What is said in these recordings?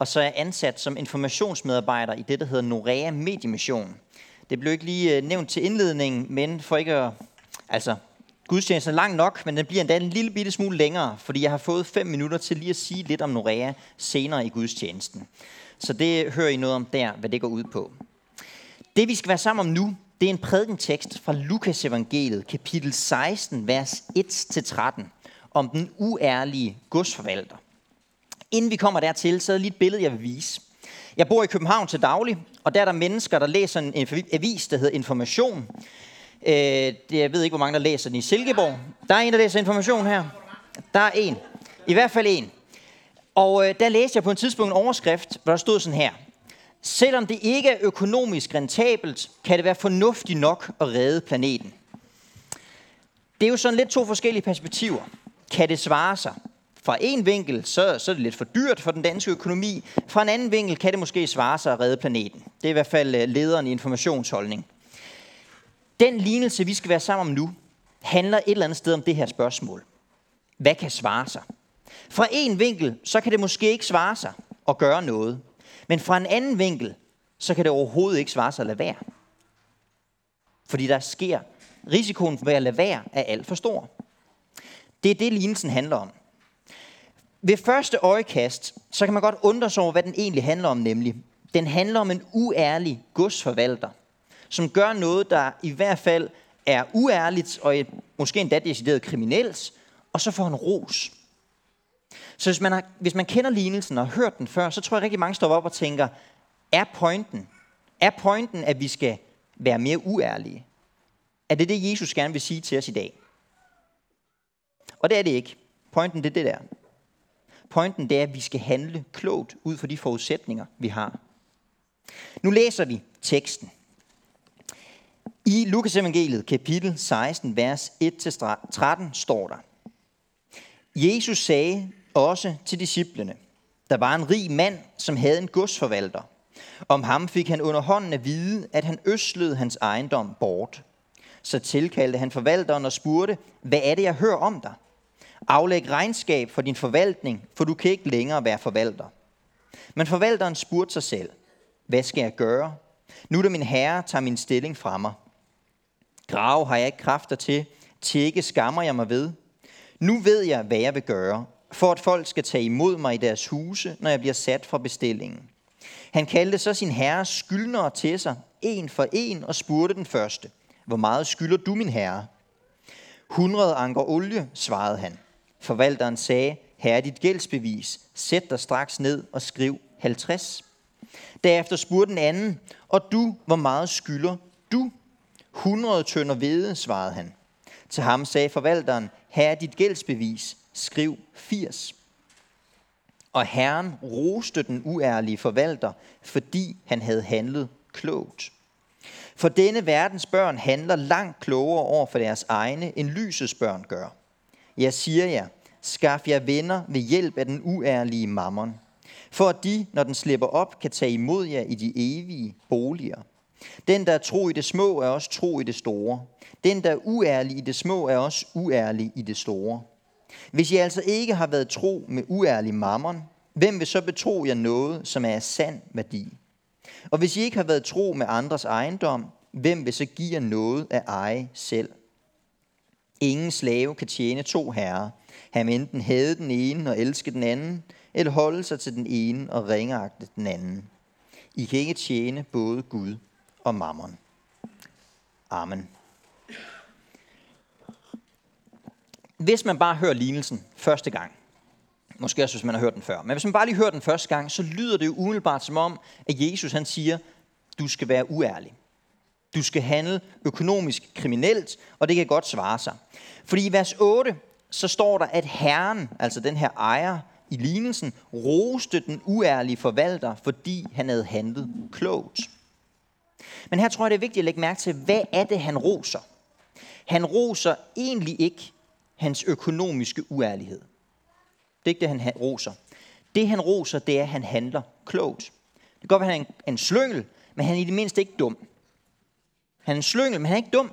og så er jeg ansat som informationsmedarbejder i det, der hedder Norea Mediemission. Det blev ikke lige øh, nævnt til indledningen, men for ikke at... Altså, gudstjenesten er lang nok, men den bliver endda en lille bitte smule længere, fordi jeg har fået fem minutter til lige at sige lidt om Norea senere i gudstjenesten. Så det hører I noget om der, hvad det går ud på. Det vi skal være sammen om nu, det er en prædikentekst fra Lukas evangeliet, kapitel 16, vers 1-13, om den uærlige godsforvalter. Inden vi kommer dertil, så er det lige et billede, jeg vil vise. Jeg bor i København til daglig, og der er der mennesker, der læser en avis, der hedder Information. Øh, jeg ved ikke, hvor mange, der læser den i Silkeborg. Der er en, der læser Information her. Der er en. I hvert fald en. Og øh, der læste jeg på et tidspunkt en overskrift, hvor der stod sådan her. Selvom det ikke er økonomisk rentabelt, kan det være fornuftigt nok at redde planeten. Det er jo sådan lidt to forskellige perspektiver. Kan det svare sig? Fra en vinkel, så, så er det lidt for dyrt for den danske økonomi. Fra en anden vinkel kan det måske svare sig at redde planeten. Det er i hvert fald øh, lederen i informationsholdning. Den lignelse, vi skal være sammen om nu, handler et eller andet sted om det her spørgsmål. Hvad kan svare sig? Fra en vinkel, så kan det måske ikke svare sig at gøre noget. Men fra en anden vinkel, så kan det overhovedet ikke svare sig at lade være. Fordi der sker, risikoen for at lade være er alt for stor. Det er det, lignelsen handler om. Ved første øjekast, så kan man godt undre sig over, hvad den egentlig handler om, nemlig. Den handler om en uærlig godsforvalter, som gør noget, der i hvert fald er uærligt, og måske endda decideret kriminelt, og så får han ros. Så hvis man, har, hvis man kender lignelsen og har hørt den før, så tror jeg rigtig mange står op og tænker, er pointen, er pointen, at vi skal være mere uærlige? Er det det, Jesus gerne vil sige til os i dag? Og det er det ikke. Pointen det er det der. Pointen det er, at vi skal handle klogt ud fra de forudsætninger, vi har. Nu læser vi teksten. I Lukas evangeliet, kapitel 16, vers 1-13, står der. Jesus sagde også til disciplene, der var en rig mand, som havde en godsforvalter. Om ham fik han under hånden at vide, at han øslede hans ejendom bort. Så tilkaldte han forvalteren og spurgte, hvad er det, jeg hører om dig? Aflæg regnskab for din forvaltning, for du kan ikke længere være forvalter. Men forvalteren spurgte sig selv, hvad skal jeg gøre? Nu da min herre tager min stilling fra mig. Grave har jeg ikke kræfter til, tække skammer jeg mig ved. Nu ved jeg, hvad jeg vil gøre, for at folk skal tage imod mig i deres huse, når jeg bliver sat fra bestillingen. Han kaldte så sin herres skyldnere til sig, en for en, og spurgte den første, hvor meget skylder du, min herre? 100 anker olie, svarede han. Forvalteren sagde, her er dit gældsbevis, sæt dig straks ned og skriv 50. Derefter spurgte den anden, og du, hvor meget skylder du? 100 tønder hvede, svarede han. Til ham sagde forvalteren, her er dit gældsbevis, skriv 80. Og Herren roste den uærlige forvalter, fordi han havde handlet klogt. For denne verdens børn handler langt klogere over for deres egne, end lysets børn gør. Jeg siger jer, skaff jer venner ved hjælp af den uærlige mammon, for at de, når den slipper op, kan tage imod jer i de evige boliger. Den, der er tro i det små, er også tro i det store. Den, der er uærlig i det små, er også uærlig i det store. Hvis I altså ikke har været tro med uærlig mammon, hvem vil så betro jer noget, som er af sand værdi? Og hvis I ikke har været tro med andres ejendom, hvem vil så give jer noget af eje selv? Ingen slave kan tjene to herrer. Han enten hade den ene og elske den anden, eller holde sig til den ene og ringeagte den anden. I kan ikke tjene både Gud og mammon. Amen. Hvis man bare hører lignelsen første gang, måske også hvis man har hørt den før, men hvis man bare lige hører den første gang, så lyder det jo umiddelbart som om, at Jesus han siger, du skal være uærlig. Du skal handle økonomisk kriminelt, og det kan godt svare sig. Fordi i vers 8, så står der, at Herren, altså den her ejer i lignelsen, roste den uærlige forvalter, fordi han havde handlet klogt. Men her tror jeg, det er vigtigt at lægge mærke til, hvad er det, han roser? Han roser egentlig ikke hans økonomiske uærlighed. Det er ikke det, han roser. Det, han roser, det er, at han handler klogt. Det kan godt være, at han er en, en slyngel, men han er i det mindste ikke dum. Han er en slyngel, men han er ikke dum.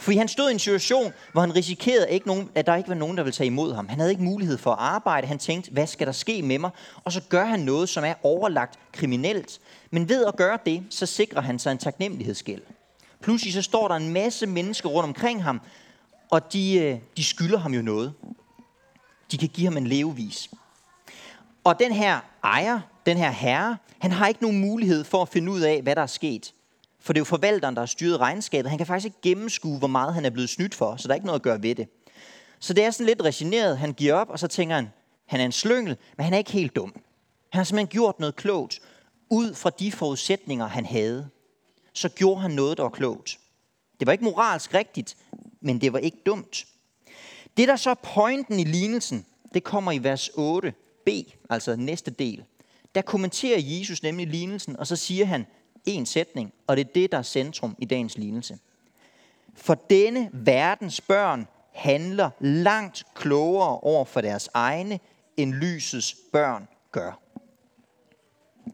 Fordi han stod i en situation, hvor han risikerede, ikke nogen, at der ikke var nogen, der ville tage imod ham. Han havde ikke mulighed for at arbejde. Han tænkte, hvad skal der ske med mig? Og så gør han noget, som er overlagt kriminelt. Men ved at gøre det, så sikrer han sig en taknemmelighedsgæld. Pludselig så står der en masse mennesker rundt omkring ham, og de, øh, de skylder ham jo noget. De kan give ham en levevis. Og den her ejer, den her herre, han har ikke nogen mulighed for at finde ud af, hvad der er sket. For det er jo forvalteren, der har styret regnskabet. Han kan faktisk ikke gennemskue, hvor meget han er blevet snydt for, så der er ikke noget at gøre ved det. Så det er sådan lidt resigneret. Han giver op, og så tænker han, han er en slyngel, men han er ikke helt dum. Han har simpelthen gjort noget klogt, ud fra de forudsætninger, han havde. Så gjorde han noget, der var klogt. Det var ikke moralsk rigtigt, men det var ikke dumt. Det, der så er pointen i lignelsen, det kommer i vers 8b, altså næste del. Der kommenterer Jesus nemlig lignelsen, og så siger han, en sætning, og det er det, der er centrum i dagens lignelse. For denne verdens børn handler langt klogere over for deres egne, end lysets børn gør.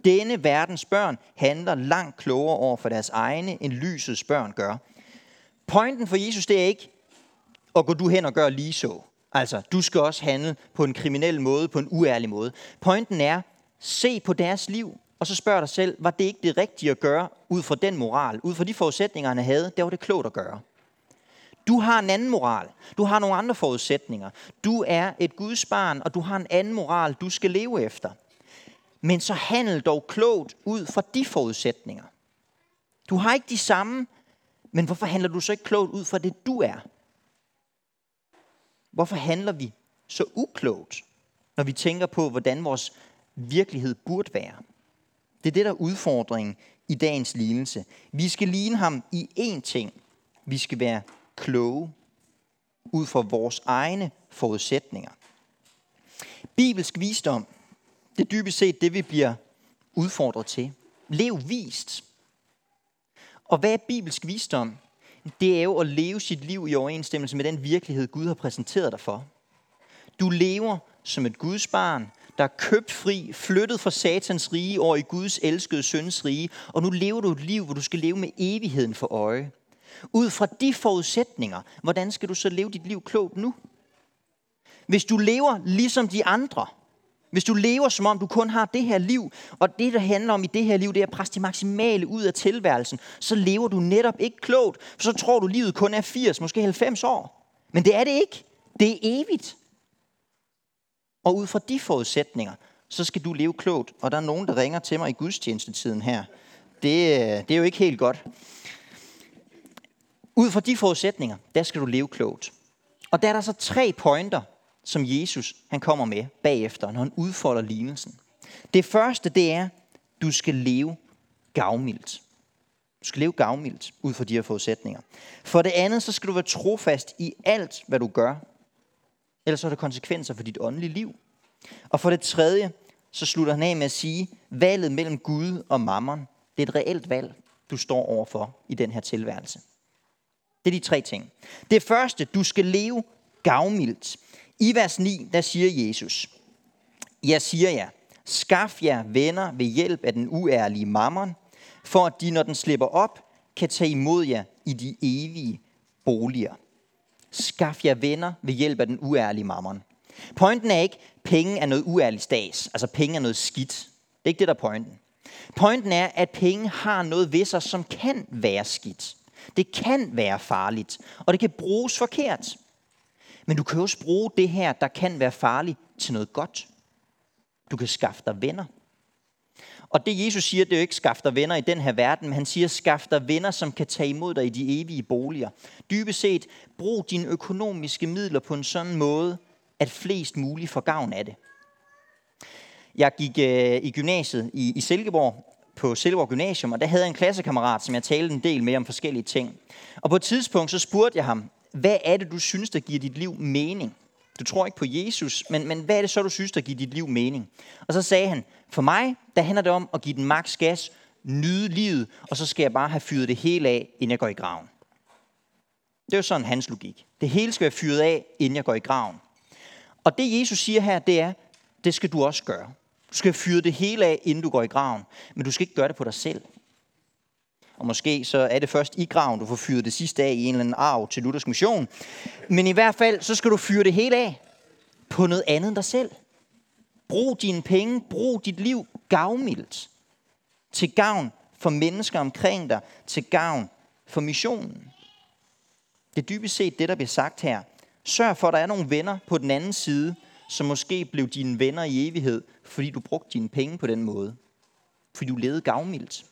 Denne verdens børn handler langt klogere over for deres egne, end lysets børn gør. Pointen for Jesus, det er ikke at gå du hen og gøre lige så. Altså, du skal også handle på en kriminel måde, på en uærlig måde. Pointen er, se på deres liv, og så spørger dig selv, var det ikke det rigtige at gøre ud fra den moral, ud fra de forudsætninger, han havde, der var det klogt at gøre. Du har en anden moral. Du har nogle andre forudsætninger. Du er et Guds barn, og du har en anden moral, du skal leve efter. Men så handel dog klogt ud fra de forudsætninger. Du har ikke de samme, men hvorfor handler du så ikke klogt ud fra det, du er? Hvorfor handler vi så uklogt, når vi tænker på, hvordan vores virkelighed burde være? Det er det, der er udfordringen i dagens lignelse. Vi skal ligne ham i én ting. Vi skal være kloge ud fra vores egne forudsætninger. Bibelsk visdom, det er dybest set det, vi bliver udfordret til. Lev vist. Og hvad er bibelsk visdom? Det er jo at leve sit liv i overensstemmelse med den virkelighed, Gud har præsenteret dig for. Du lever som et Guds barn, der er købt fri, flyttet fra satans rige over i Guds elskede søns rige, og nu lever du et liv, hvor du skal leve med evigheden for øje. Ud fra de forudsætninger, hvordan skal du så leve dit liv klogt nu? Hvis du lever ligesom de andre, hvis du lever som om du kun har det her liv, og det der handler om i det her liv, det er at presse det maksimale ud af tilværelsen, så lever du netop ikke klogt, for så tror du, livet kun er 80, måske 90 år. Men det er det ikke. Det er evigt. Og ud fra de forudsætninger, så skal du leve klogt. Og der er nogen, der ringer til mig i gudstjenestetiden her. Det, øh, det er jo ikke helt godt. Ud fra de forudsætninger, der skal du leve klogt. Og der er der så tre pointer, som Jesus han kommer med bagefter, når han udfolder lignelsen. Det første, det er, du skal leve gavmildt. Du skal leve gavmildt ud fra de her forudsætninger. For det andet, så skal du være trofast i alt, hvad du gør. Ellers så har det konsekvenser for dit åndelige liv. Og for det tredje, så slutter han af med at sige, valget mellem Gud og mammon, det er et reelt valg, du står overfor i den her tilværelse. Det er de tre ting. Det første, du skal leve gavmildt. I vers 9, der siger Jesus, Jeg siger jer, skaf jer venner ved hjælp af den uærlige mammon, for at de, når den slipper op, kan tage imod jer i de evige boliger. Skaf jer venner ved hjælp af den uærlige mammon. Pointen er ikke, at penge er noget uærligt stas. Altså penge er noget skidt. Det er ikke det, der er pointen. Pointen er, at penge har noget ved sig, som kan være skidt. Det kan være farligt, og det kan bruges forkert. Men du kan også bruge det her, der kan være farligt, til noget godt. Du kan skaffe dig venner. Og det Jesus siger, det er jo ikke skafter venner i den her verden, men han siger, skafter venner, som kan tage imod dig i de evige boliger. Dybest set, brug dine økonomiske midler på en sådan måde, at flest muligt får gavn af det. Jeg gik øh, i gymnasiet i, i Silkeborg, på Silkeborg Gymnasium, og der havde jeg en klassekammerat, som jeg talte en del med om forskellige ting. Og på et tidspunkt, så spurgte jeg ham, hvad er det, du synes, der giver dit liv mening? Du tror ikke på Jesus, men, men hvad er det så, du synes, der giver dit liv mening? Og så sagde han, for mig, der handler det om at give den maks gas, nyde livet, og så skal jeg bare have fyret det hele af, inden jeg går i graven. Det er jo sådan hans logik. Det hele skal være fyret af, inden jeg går i graven. Og det Jesus siger her, det er, det skal du også gøre. Du skal fyre det hele af, inden du går i graven. Men du skal ikke gøre det på dig selv. Og måske så er det først i graven, du får fyret det sidste af i en eller anden arv til Luthers mission. Men i hvert fald, så skal du fyre det hele af på noget andet end dig selv. Brug dine penge, brug dit liv gavmildt. Til gavn for mennesker omkring dig, til gavn for missionen. Det er dybest set det, der bliver sagt her. Sørg for, at der er nogle venner på den anden side, som måske blev dine venner i evighed, fordi du brugte dine penge på den måde. Fordi du levede gavmildt.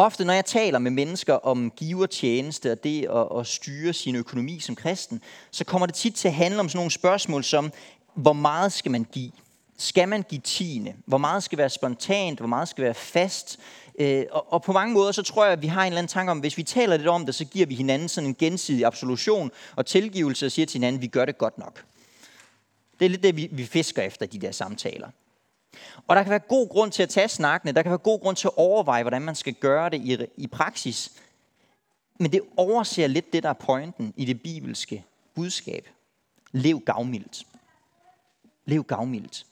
Ofte når jeg taler med mennesker om givertjeneste og det at, at styre sin økonomi som kristen, så kommer det tit til at handle om sådan nogle spørgsmål som, hvor meget skal man give? Skal man give tiende? Hvor meget skal være spontant? Hvor meget skal være fast? Øh, og, og på mange måder, så tror jeg, at vi har en eller anden tanke om, hvis vi taler lidt om det, så giver vi hinanden sådan en gensidig absolution og tilgivelse og siger til hinanden, at vi gør det godt nok. Det er lidt det, vi, vi fisker efter de der samtaler. Og der kan være god grund til at tage snakkene, der kan være god grund til at overveje, hvordan man skal gøre det i, i praksis. Men det overser lidt det, der er pointen i det bibelske budskab. Lev gavmildt. Lev gavmildt.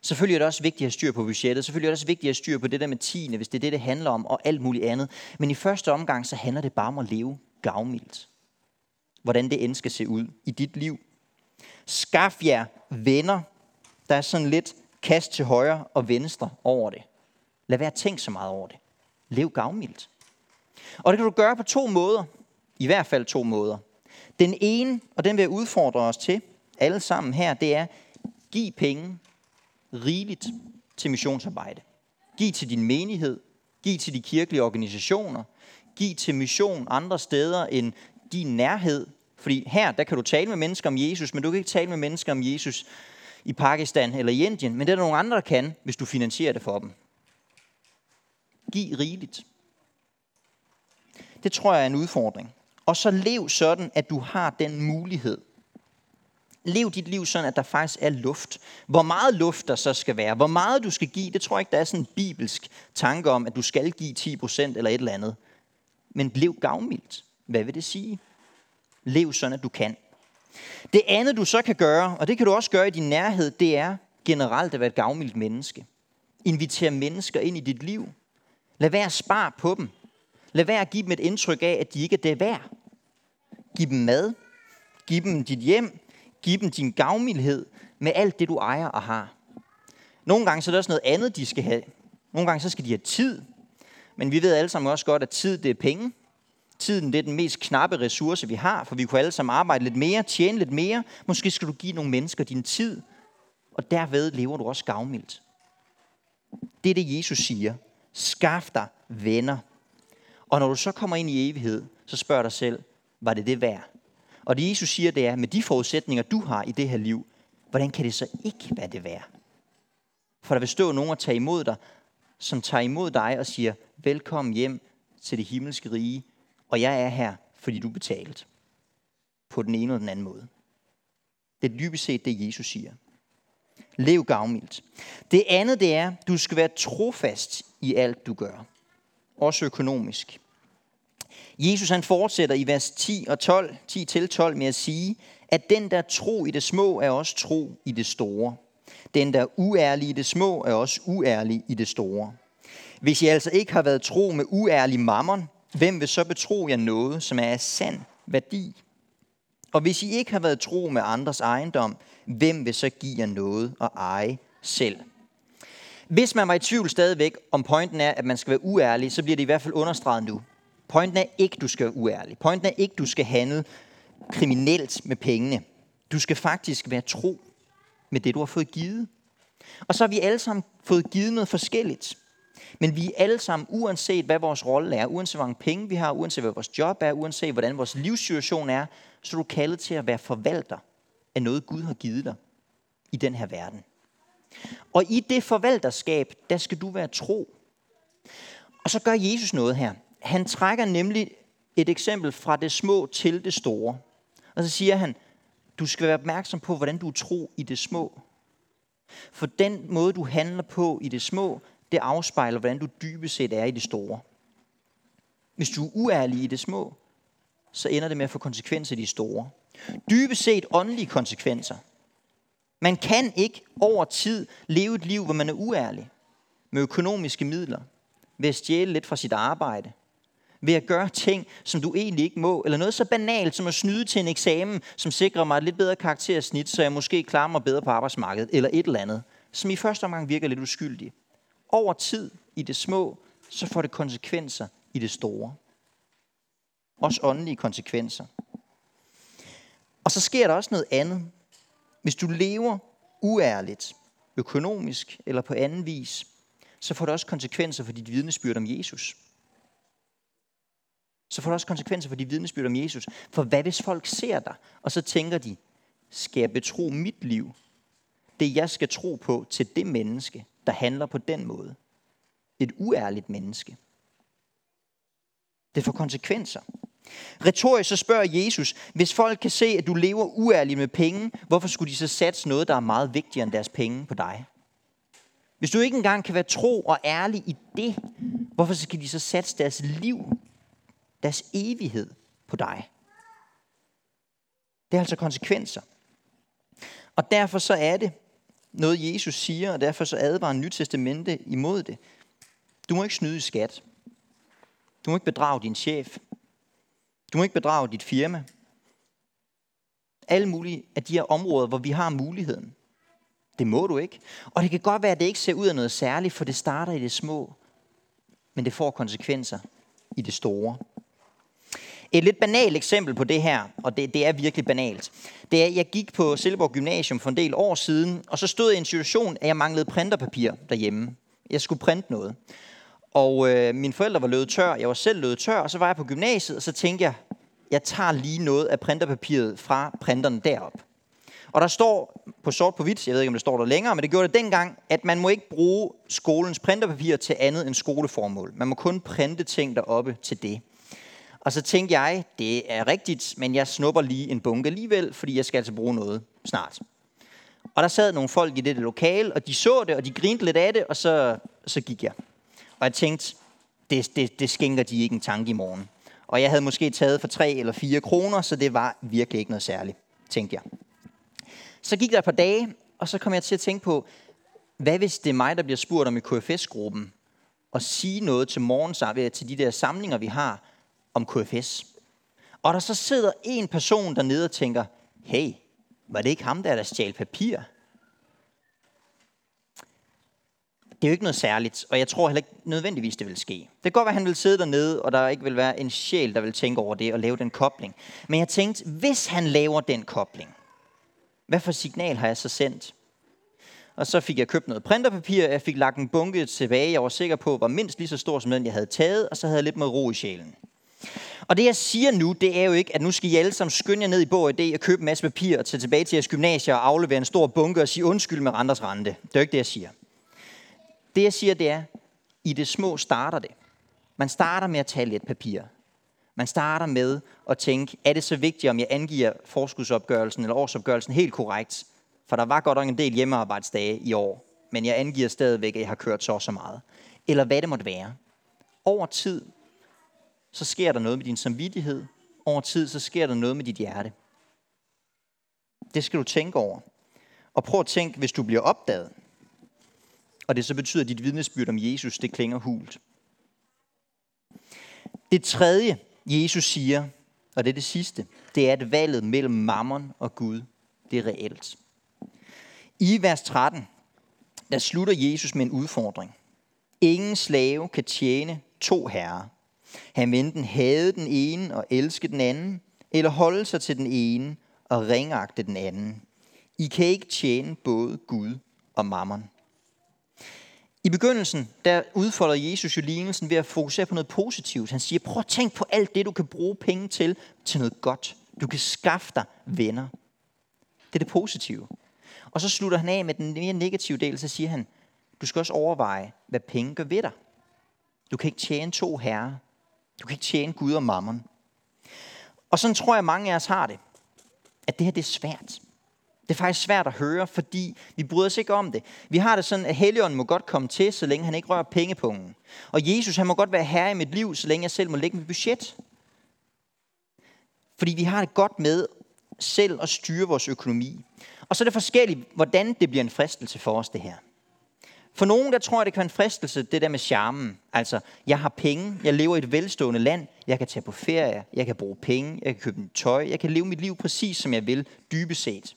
Selvfølgelig er det også vigtigt at have styr på budgettet. Selvfølgelig er det også vigtigt at have styr på det der med tiende, hvis det er det, det handler om, og alt muligt andet. Men i første omgang, så handler det bare om at leve gavmildt. Hvordan det end skal se ud i dit liv. Skaff jer venner, der er sådan lidt kast til højre og venstre over det. Lad være at tænke så meget over det. Lev gavmildt. Og det kan du gøre på to måder. I hvert fald to måder. Den ene, og den vil jeg udfordre os til, alle sammen her, det er, giv penge rigeligt til missionsarbejde. Giv til din menighed, giv til de kirkelige organisationer, giv til mission andre steder end din nærhed. Fordi her, der kan du tale med mennesker om Jesus, men du kan ikke tale med mennesker om Jesus i Pakistan eller i Indien, men det er der nogle andre, der kan, hvis du finansierer det for dem. Giv rigeligt. Det tror jeg er en udfordring. Og så lev sådan, at du har den mulighed – Lev dit liv sådan, at der faktisk er luft. Hvor meget luft der så skal være, hvor meget du skal give, det tror jeg ikke, der er sådan en bibelsk tanke om, at du skal give 10% eller et eller andet. Men lev gavmildt. Hvad vil det sige? Lev sådan, at du kan. Det andet, du så kan gøre, og det kan du også gøre i din nærhed, det er generelt at være et gavmildt menneske. Inviter mennesker ind i dit liv. Lad være at spare på dem. Lad være at give dem et indtryk af, at de ikke er det værd. Giv dem mad. Giv dem dit hjem. Giv dem din gavmildhed med alt det, du ejer og har. Nogle gange så er der også noget andet, de skal have. Nogle gange så skal de have tid. Men vi ved alle sammen også godt, at tid det er penge. Tiden det er den mest knappe ressource, vi har, for vi kunne alle sammen arbejde lidt mere, tjene lidt mere. Måske skal du give nogle mennesker din tid, og derved lever du også gavmildt. Det er det, Jesus siger. Skaff dig venner. Og når du så kommer ind i evighed, så spørg dig selv, var det det værd? Og det Jesus siger, det er, med de forudsætninger, du har i det her liv, hvordan kan det så ikke være det værd? For der vil stå nogen og tage imod dig, som tager imod dig og siger, velkommen hjem til det himmelske rige, og jeg er her, fordi du betalte. På den ene eller den anden måde. Det er dybest set det, Jesus siger. Lev gavmildt. Det andet, det er, du skal være trofast i alt, du gør. Også økonomisk. Jesus han fortsætter i vers 10 og 12, 10 til 12 med at sige, at den der tro i det små er også tro i det store. Den der uærlig i det små er også uærlig i det store. Hvis I altså ikke har været tro med uærlig mammon, hvem vil så betro jer noget, som er af sand værdi? Og hvis I ikke har været tro med andres ejendom, hvem vil så give jer noget at eje selv? Hvis man var i tvivl stadigvæk, om pointen er, at man skal være uærlig, så bliver det i hvert fald understreget nu. Pointen er ikke, du skal være uærlig. Pointen er ikke, du skal handle kriminelt med pengene. Du skal faktisk være tro med det, du har fået givet. Og så har vi alle sammen fået givet noget forskelligt. Men vi er alle sammen, uanset hvad vores rolle er, uanset hvor mange penge vi har, uanset hvad vores job er, uanset hvordan vores livssituation er, så er du kaldet til at være forvalter af noget, Gud har givet dig i den her verden. Og i det forvalterskab, der skal du være tro. Og så gør Jesus noget her han trækker nemlig et eksempel fra det små til det store. Og så siger han, du skal være opmærksom på, hvordan du tror i det små. For den måde, du handler på i det små, det afspejler, hvordan du dybest set er i det store. Hvis du er uærlig i det små, så ender det med at få konsekvenser i de store. Dybest set åndelige konsekvenser. Man kan ikke over tid leve et liv, hvor man er uærlig med økonomiske midler, ved at stjæle lidt fra sit arbejde, ved at gøre ting, som du egentlig ikke må, eller noget så banalt som at snyde til en eksamen, som sikrer mig et lidt bedre karaktersnit, så jeg måske klarer mig bedre på arbejdsmarkedet, eller et eller andet, som i første omgang virker lidt uskyldigt. Over tid i det små, så får det konsekvenser i det store. Også åndelige konsekvenser. Og så sker der også noget andet. Hvis du lever uærligt, økonomisk eller på anden vis, så får det også konsekvenser for dit vidnesbyrd om Jesus. Så får det også konsekvenser for dit vidnesbyrd om Jesus. For hvad hvis folk ser dig, og så tænker de, skal jeg betro mit liv, det jeg skal tro på, til det menneske, der handler på den måde? Et uærligt menneske. Det får konsekvenser. Retorisk så spørger Jesus, hvis folk kan se, at du lever uærligt med penge, hvorfor skulle de så satse noget, der er meget vigtigere end deres penge på dig? Hvis du ikke engang kan være tro og ærlig i det, hvorfor skal de så satse deres liv, deres evighed på dig? Det er altså konsekvenser. Og derfor så er det noget, Jesus siger, og derfor så advarer Nytestamente imod det. Du må ikke snyde i skat. Du må ikke bedrage din chef. Du må ikke bedrage dit firma. Alle mulige af de her områder, hvor vi har muligheden. Det må du ikke. Og det kan godt være, at det ikke ser ud af noget særligt, for det starter i det små. Men det får konsekvenser i det store. Et lidt banalt eksempel på det her, og det, det er virkelig banalt, det er, at jeg gik på Silkeborg Gymnasium for en del år siden, og så stod jeg i en situation, at jeg manglede printerpapir derhjemme. Jeg skulle printe noget. Og øh, mine forældre var løbet tør, jeg var selv løbet tør, og så var jeg på gymnasiet, og så tænkte jeg, jeg tager lige noget af printerpapiret fra printeren derop. Og der står på sort på hvidt, jeg ved ikke om det står der længere, men det gjorde det dengang, at man må ikke bruge skolens printerpapir til andet end skoleformål. Man må kun printe ting deroppe til det. Og så tænkte jeg, det er rigtigt, men jeg snupper lige en bunke alligevel, fordi jeg skal altså bruge noget snart. Og der sad nogle folk i det lokale, og de så det, og de grinte lidt af det, og så, så gik jeg. Og jeg tænkte, det, det, det skænker de ikke en tanke i morgen. Og jeg havde måske taget for 3 eller 4 kroner, så det var virkelig ikke noget særligt, tænkte jeg. Så gik der et par dage, og så kom jeg til at tænke på, hvad hvis det er mig, der bliver spurgt om i KFS-gruppen, og sige noget til morgen til de der samlinger, vi har om KFS. Og der så sidder en person dernede og tænker, hey, var det ikke ham der, der stjal papir? det er jo ikke noget særligt, og jeg tror heller ikke nødvendigvis, det vil ske. Det kan godt være, at han vil sidde dernede, og der ikke vil være en sjæl, der vil tænke over det og lave den kobling. Men jeg tænkte, hvis han laver den kobling, hvad for signal har jeg så sendt? Og så fik jeg købt noget printerpapir, jeg fik lagt en bunke tilbage, jeg var sikker på, var mindst lige så stor som den, jeg havde taget, og så havde jeg lidt med ro i sjælen. Og det jeg siger nu, det er jo ikke, at nu skal I alle sammen skynde jer ned i Bog og købe en masse papir og tage tilbage til jeres gymnasier og aflevere en stor bunke og sige undskyld med renters rente. Det er jo ikke det, jeg siger. Det jeg siger, det er, i det små starter det. Man starter med at tage lidt papir. Man starter med at tænke, er det så vigtigt, om jeg angiver forskudsopgørelsen eller årsopgørelsen helt korrekt? For der var godt nok en del hjemmearbejdsdage i år, men jeg angiver stadigvæk, at jeg har kørt så og så meget. Eller hvad det måtte være. Over tid, så sker der noget med din samvittighed. Over tid, så sker der noget med dit hjerte. Det skal du tænke over. Og prøv at tænke, hvis du bliver opdaget, og det så betyder, at dit vidnesbyrd om Jesus, det klinger hult. Det tredje, Jesus siger, og det er det sidste, det er, at valget mellem mammon og Gud, det er reelt. I vers 13, der slutter Jesus med en udfordring. Ingen slave kan tjene to herrer. Han vil enten hade den ene og elske den anden, eller holde sig til den ene og ringagte den anden. I kan ikke tjene både Gud og mammon. I begyndelsen, der udfolder Jesus jo lignelsen ved at fokusere på noget positivt. Han siger, prøv at tænk på alt det, du kan bruge penge til, til noget godt. Du kan skaffe dig venner. Det er det positive. Og så slutter han af med den mere negative del, så siger han, du skal også overveje, hvad penge gør ved dig. Du kan ikke tjene to herrer. Du kan ikke tjene Gud og mammon. Og sådan tror jeg, mange af os har det. At det her det er svært. Det er faktisk svært at høre, fordi vi bryder os ikke om det. Vi har det sådan, at Helligånden må godt komme til, så længe han ikke rører pengepungen. Og Jesus, han må godt være herre i mit liv, så længe jeg selv må lægge mit budget. Fordi vi har det godt med selv at styre vores økonomi. Og så er det forskelligt, hvordan det bliver en fristelse for os, det her. For nogen, der tror jeg, det kan være en fristelse, det der med charmen. Altså, jeg har penge, jeg lever i et velstående land, jeg kan tage på ferie, jeg kan bruge penge, jeg kan købe en tøj, jeg kan leve mit liv præcis, som jeg vil, dybest set.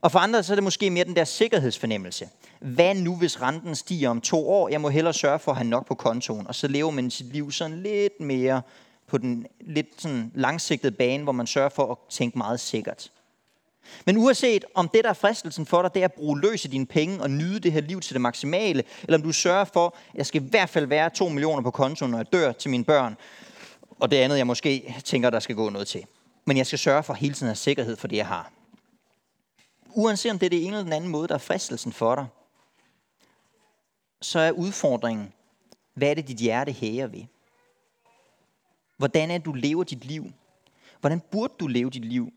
Og for andre så er det måske mere den der sikkerhedsfornemmelse. Hvad nu, hvis renten stiger om to år? Jeg må hellere sørge for at have nok på kontoen. Og så lever man sit liv sådan lidt mere på den lidt sådan langsigtede bane, hvor man sørger for at tænke meget sikkert. Men uanset om det, der er fristelsen for dig, det er at bruge løs i dine penge og nyde det her liv til det maksimale, eller om du sørger for, at jeg skal i hvert fald være 2 millioner på kontoen, når jeg dør til mine børn, og det andet, jeg måske tænker, der skal gå noget til. Men jeg skal sørge for hele tiden at have sikkerhed for det, jeg har. Uanset om det er det ene eller den anden måde, der er fristelsen for dig, så er udfordringen, hvad er det, dit hjerte hæger ved? Hvordan er det, du lever dit liv? Hvordan burde du leve dit liv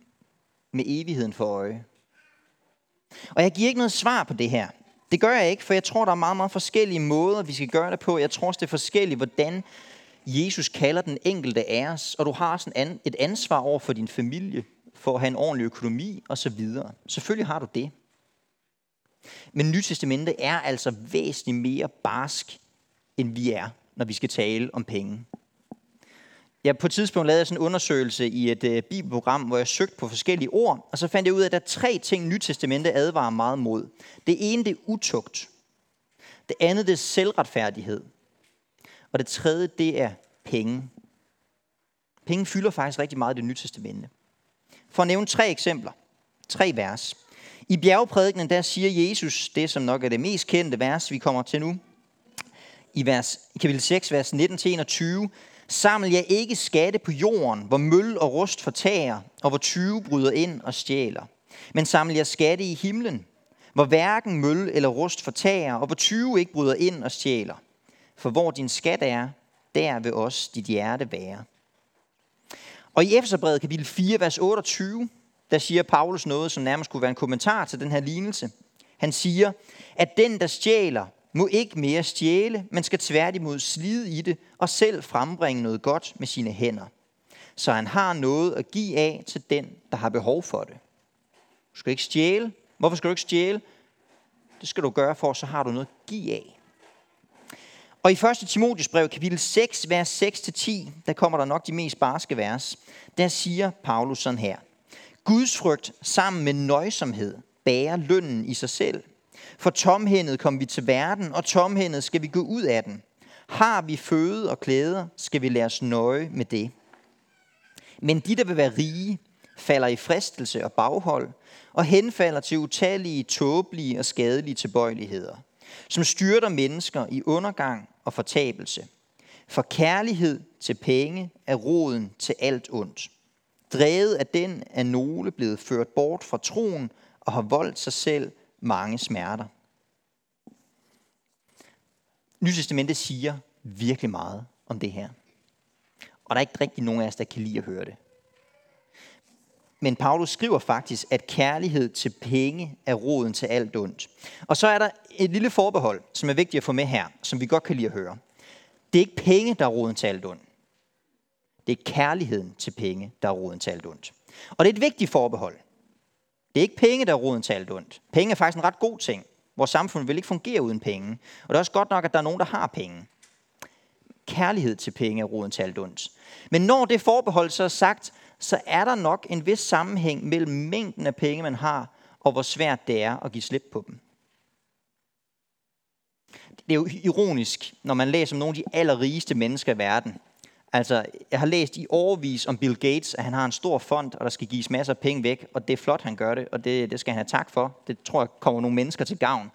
med evigheden for øje? Og jeg giver ikke noget svar på det her. Det gør jeg ikke, for jeg tror, der er meget, meget forskellige måder, vi skal gøre det på. Jeg tror også, det er forskelligt, hvordan Jesus kalder den enkelte af os. Og du har sådan et ansvar over for din familie, for at have en ordentlig økonomi osv. Selvfølgelig har du det. Men Nytestamentet er altså væsentligt mere barsk, end vi er, når vi skal tale om penge. Jeg på et tidspunkt lavede sådan en undersøgelse i et øh, bibelprogram, hvor jeg søgte på forskellige ord, og så fandt jeg ud af, at der er tre ting, Nytestamentet advarer meget mod. Det ene, det er utugt. Det andet, det er selvretfærdighed. Og det tredje, det er penge. Penge fylder faktisk rigtig meget i det nye testamente. For at nævne tre eksempler. Tre vers. I bjergprædikenen, der siger Jesus det, som nok er det mest kendte vers, vi kommer til nu. I vers, kapitel 6, vers 19-21. Saml jer ikke skatte på jorden, hvor møl og rust fortager, og hvor tyve bryder ind og stjæler. Men saml jer skatte i himlen, hvor hverken møl eller rust fortager, og hvor tyve ikke bryder ind og stjæler. For hvor din skat er, der vil også dit hjerte være. Og i Efeserbrevet kapitel 4, vers 28, der siger Paulus noget, som nærmest kunne være en kommentar til den her lignelse. Han siger, at den, der stjæler, må ikke mere stjæle, men skal tværtimod slide i det og selv frembringe noget godt med sine hænder. Så han har noget at give af til den, der har behov for det. Du skal ikke stjæle. Hvorfor skal du ikke stjæle? Det skal du gøre for, så har du noget at give af. Og i 1. Timotius brev, kapitel 6, vers 6-10, der kommer der nok de mest barske vers. Der siger Paulus sådan her. Guds frygt sammen med nøjsomhed bærer lønnen i sig selv. For tomhændet kom vi til verden, og tomhændet skal vi gå ud af den. Har vi føde og klæder, skal vi lade os nøje med det. Men de, der vil være rige, falder i fristelse og baghold, og henfalder til utallige, tåbelige og skadelige tilbøjeligheder, som styrter mennesker i undergang og fortabelse. For kærlighed til penge er roden til alt ondt. Drevet af den er nogle blevet ført bort fra troen og har voldt sig selv mange smerter. Nytestamentet siger virkelig meget om det her. Og der er ikke rigtig nogen af os, der kan lide at høre det. Men Paulus skriver faktisk, at kærlighed til penge er roden til alt ondt. Og så er der et lille forbehold, som er vigtigt at få med her, som vi godt kan lide at høre. Det er ikke penge, der er roden til alt ondt. Det er kærligheden til penge, der er roden til alt ondt. Og det er et vigtigt forbehold. Det er ikke penge, der er roden til alt ondt. Penge er faktisk en ret god ting. Vores samfund vil ikke fungere uden penge. Og det er også godt nok, at der er nogen, der har penge. Kærlighed til penge er roden til alt ondt. Men når det forbehold så er sagt, så er der nok en vis sammenhæng mellem mængden af penge, man har, og hvor svært det er at give slip på dem. Det er jo ironisk, når man læser om nogle af de allerrigeste mennesker i verden. Altså, jeg har læst i overvis om Bill Gates, at han har en stor fond, og der skal gives masser af penge væk, og det er flot, han gør det, og det, det skal han have tak for. Det tror jeg kommer nogle mennesker til gavn.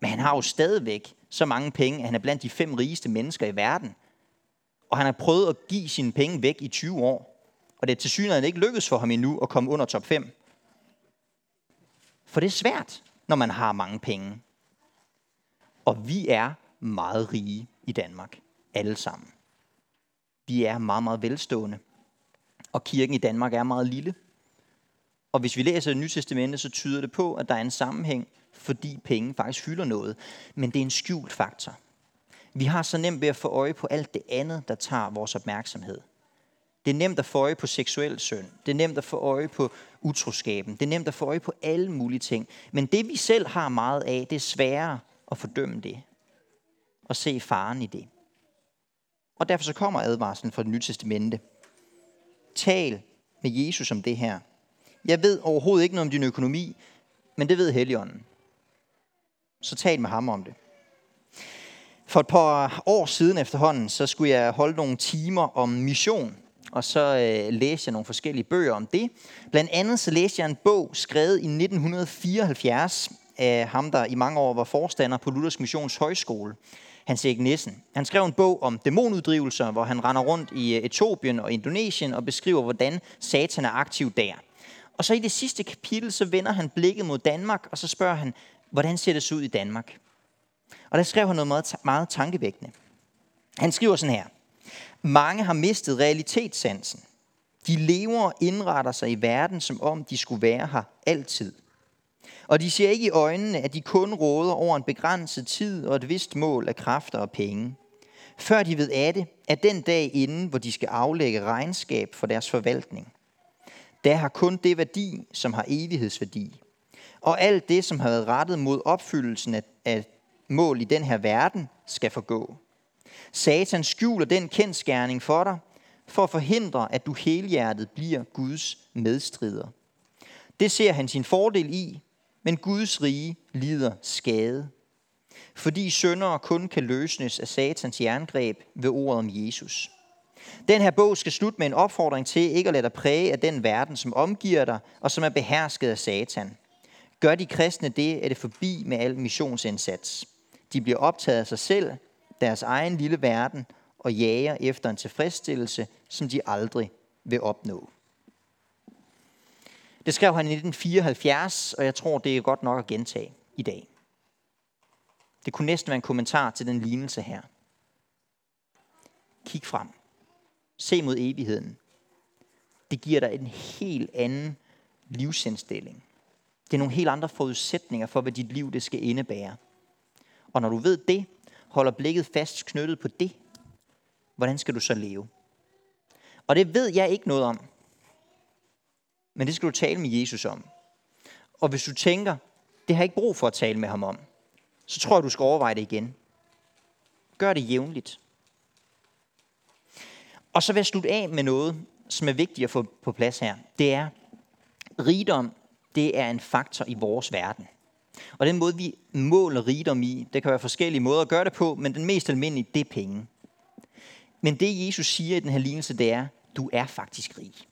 Men han har jo stadigvæk så mange penge, at han er blandt de fem rigeste mennesker i verden. Og han har prøvet at give sine penge væk i 20 år. Og det er til synligheden ikke lykkedes for ham endnu at komme under top 5. For det er svært, når man har mange penge. Og vi er meget rige i Danmark. Alle sammen. Vi er meget, meget velstående. Og kirken i Danmark er meget lille. Og hvis vi læser det nye testamente, så tyder det på, at der er en sammenhæng, fordi penge faktisk fylder noget. Men det er en skjult faktor. Vi har så nemt ved at få øje på alt det andet, der tager vores opmærksomhed. Det er nemt at få øje på seksuel synd. Det er nemt at få øje på utroskaben. Det er nemt at få øje på alle mulige ting. Men det vi selv har meget af, det er sværere at fordømme det. Og se faren i det. Og derfor så kommer advarslen fra det nye testamente. Tal med Jesus om det her. Jeg ved overhovedet ikke noget om din økonomi, men det ved Helligånden. Så tal med ham om det. For et par år siden efterhånden, så skulle jeg holde nogle timer om mission. Og så øh, læste jeg nogle forskellige bøger om det. Blandt andet så læste jeg en bog skrevet i 1974 af ham, der i mange år var forstander på Luthers Missions Højskole. Hans Erik Nissen. Han skrev en bog om dæmonuddrivelser, hvor han render rundt i øh, Etiopien og Indonesien og beskriver, hvordan satan er aktiv der. Og så i det sidste kapitel, så vender han blikket mod Danmark, og så spørger han, hvordan ser det ud i Danmark? Og der skrev han noget meget, meget tankevækkende. Han skriver sådan her. Mange har mistet realitetssansen. De lever og indretter sig i verden, som om de skulle være her altid. Og de ser ikke i øjnene, at de kun råder over en begrænset tid og et vist mål af kræfter og penge. Før de ved af det, er den dag inden, hvor de skal aflægge regnskab for deres forvaltning. Der har kun det værdi, som har evighedsværdi. Og alt det, som har været rettet mod opfyldelsen af, af mål i den her verden, skal forgå. Satan skjuler den kendskærning for dig, for at forhindre, at du helhjertet bliver Guds medstrider. Det ser han sin fordel i, men Guds rige lider skade. Fordi syndere kun kan løsnes af satans jerngreb ved ordet om Jesus. Den her bog skal slutte med en opfordring til ikke at lade dig præge af den verden, som omgiver dig, og som er behersket af satan. Gør de kristne det, er det forbi med al missionsindsats. De bliver optaget af sig selv, deres egen lille verden, og jager efter en tilfredsstillelse, som de aldrig vil opnå. Det skrev han i 1974, og jeg tror, det er godt nok at gentage i dag. Det kunne næsten være en kommentar til den lignelse her. Kig frem. Se mod evigheden. Det giver dig en helt anden livsindstilling. Det er nogle helt andre forudsætninger for, hvad dit liv det skal indebære. Og når du ved det, holder blikket fast knyttet på det, hvordan skal du så leve? Og det ved jeg ikke noget om. Men det skal du tale med Jesus om. Og hvis du tænker, det har jeg ikke brug for at tale med ham om, så tror jeg, du skal overveje det igen. Gør det jævnligt. Og så vil jeg slutte af med noget, som er vigtigt at få på plads her. Det er, rigdom, det er en faktor i vores verden. Og den måde, vi måler rigdom i, det kan være forskellige måder at gøre det på, men den mest almindelige, det er penge. Men det Jesus siger i den her lignelse, det er, du er faktisk rig.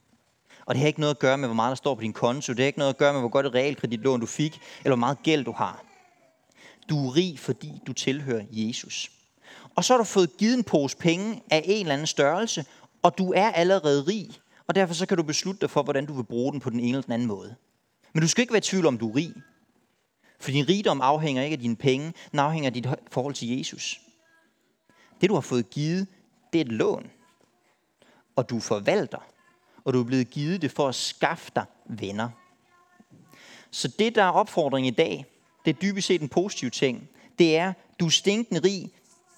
Og det har ikke noget at gøre med, hvor meget der står på din konto. Det har ikke noget at gøre med, hvor godt et realkreditlån du fik, eller hvor meget gæld du har. Du er rig, fordi du tilhører Jesus. Og så har du fået givet en pose penge af en eller anden størrelse, og du er allerede rig. Og derfor så kan du beslutte dig for, hvordan du vil bruge den på den ene eller den anden måde. Men du skal ikke være i tvivl om, du er rig. For din rigdom afhænger ikke af dine penge, den afhænger af dit forhold til Jesus. Det du har fået givet, det er et lån. Og du forvalter. Og du er blevet givet det for at skaffe dig venner. Så det, der er opfordring i dag, det er dybest set en positiv ting. Det er, du er stinkende rig,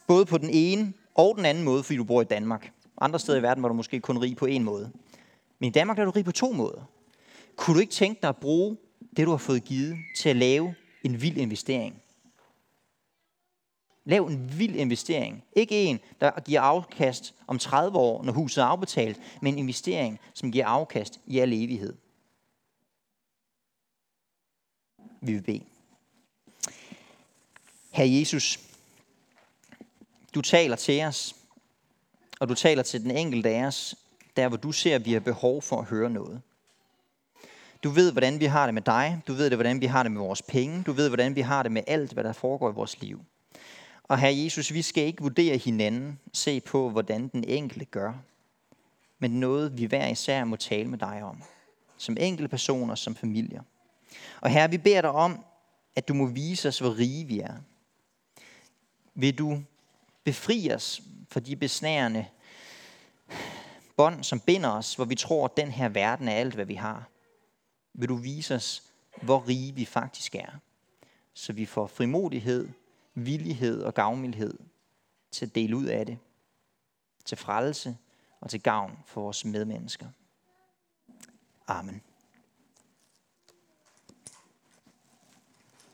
både på den ene og den anden måde, fordi du bor i Danmark. Andre steder i verden var du måske kun rig på en måde. Men i Danmark er du rig på to måder. Kunne du ikke tænke dig at bruge det, du har fået givet, til at lave en vild investering? Lav en vild investering. Ikke en, der giver afkast om 30 år, når huset er afbetalt, men en investering, som giver afkast i al evighed. Vi vil bede. Herre Jesus, du taler til os, og du taler til den enkelte af os, der hvor du ser, at vi har behov for at høre noget. Du ved, hvordan vi har det med dig. Du ved det, hvordan vi har det med vores penge. Du ved, hvordan vi har det med alt, hvad der foregår i vores liv. Og her Jesus, vi skal ikke vurdere hinanden, se på, hvordan den enkelte gør, men noget, vi hver især må tale med dig om. Som enkelte personer, som familier. Og her vi beder dig om, at du må vise os, hvor rige vi er. Vil du befri os fra de besnærende bånd, som binder os, hvor vi tror, at den her verden er alt, hvad vi har. Vil du vise os, hvor rige vi faktisk er, så vi får frimodighed, villighed og gavmildhed til at dele ud af det, til frelse og til gavn for vores medmennesker. Amen.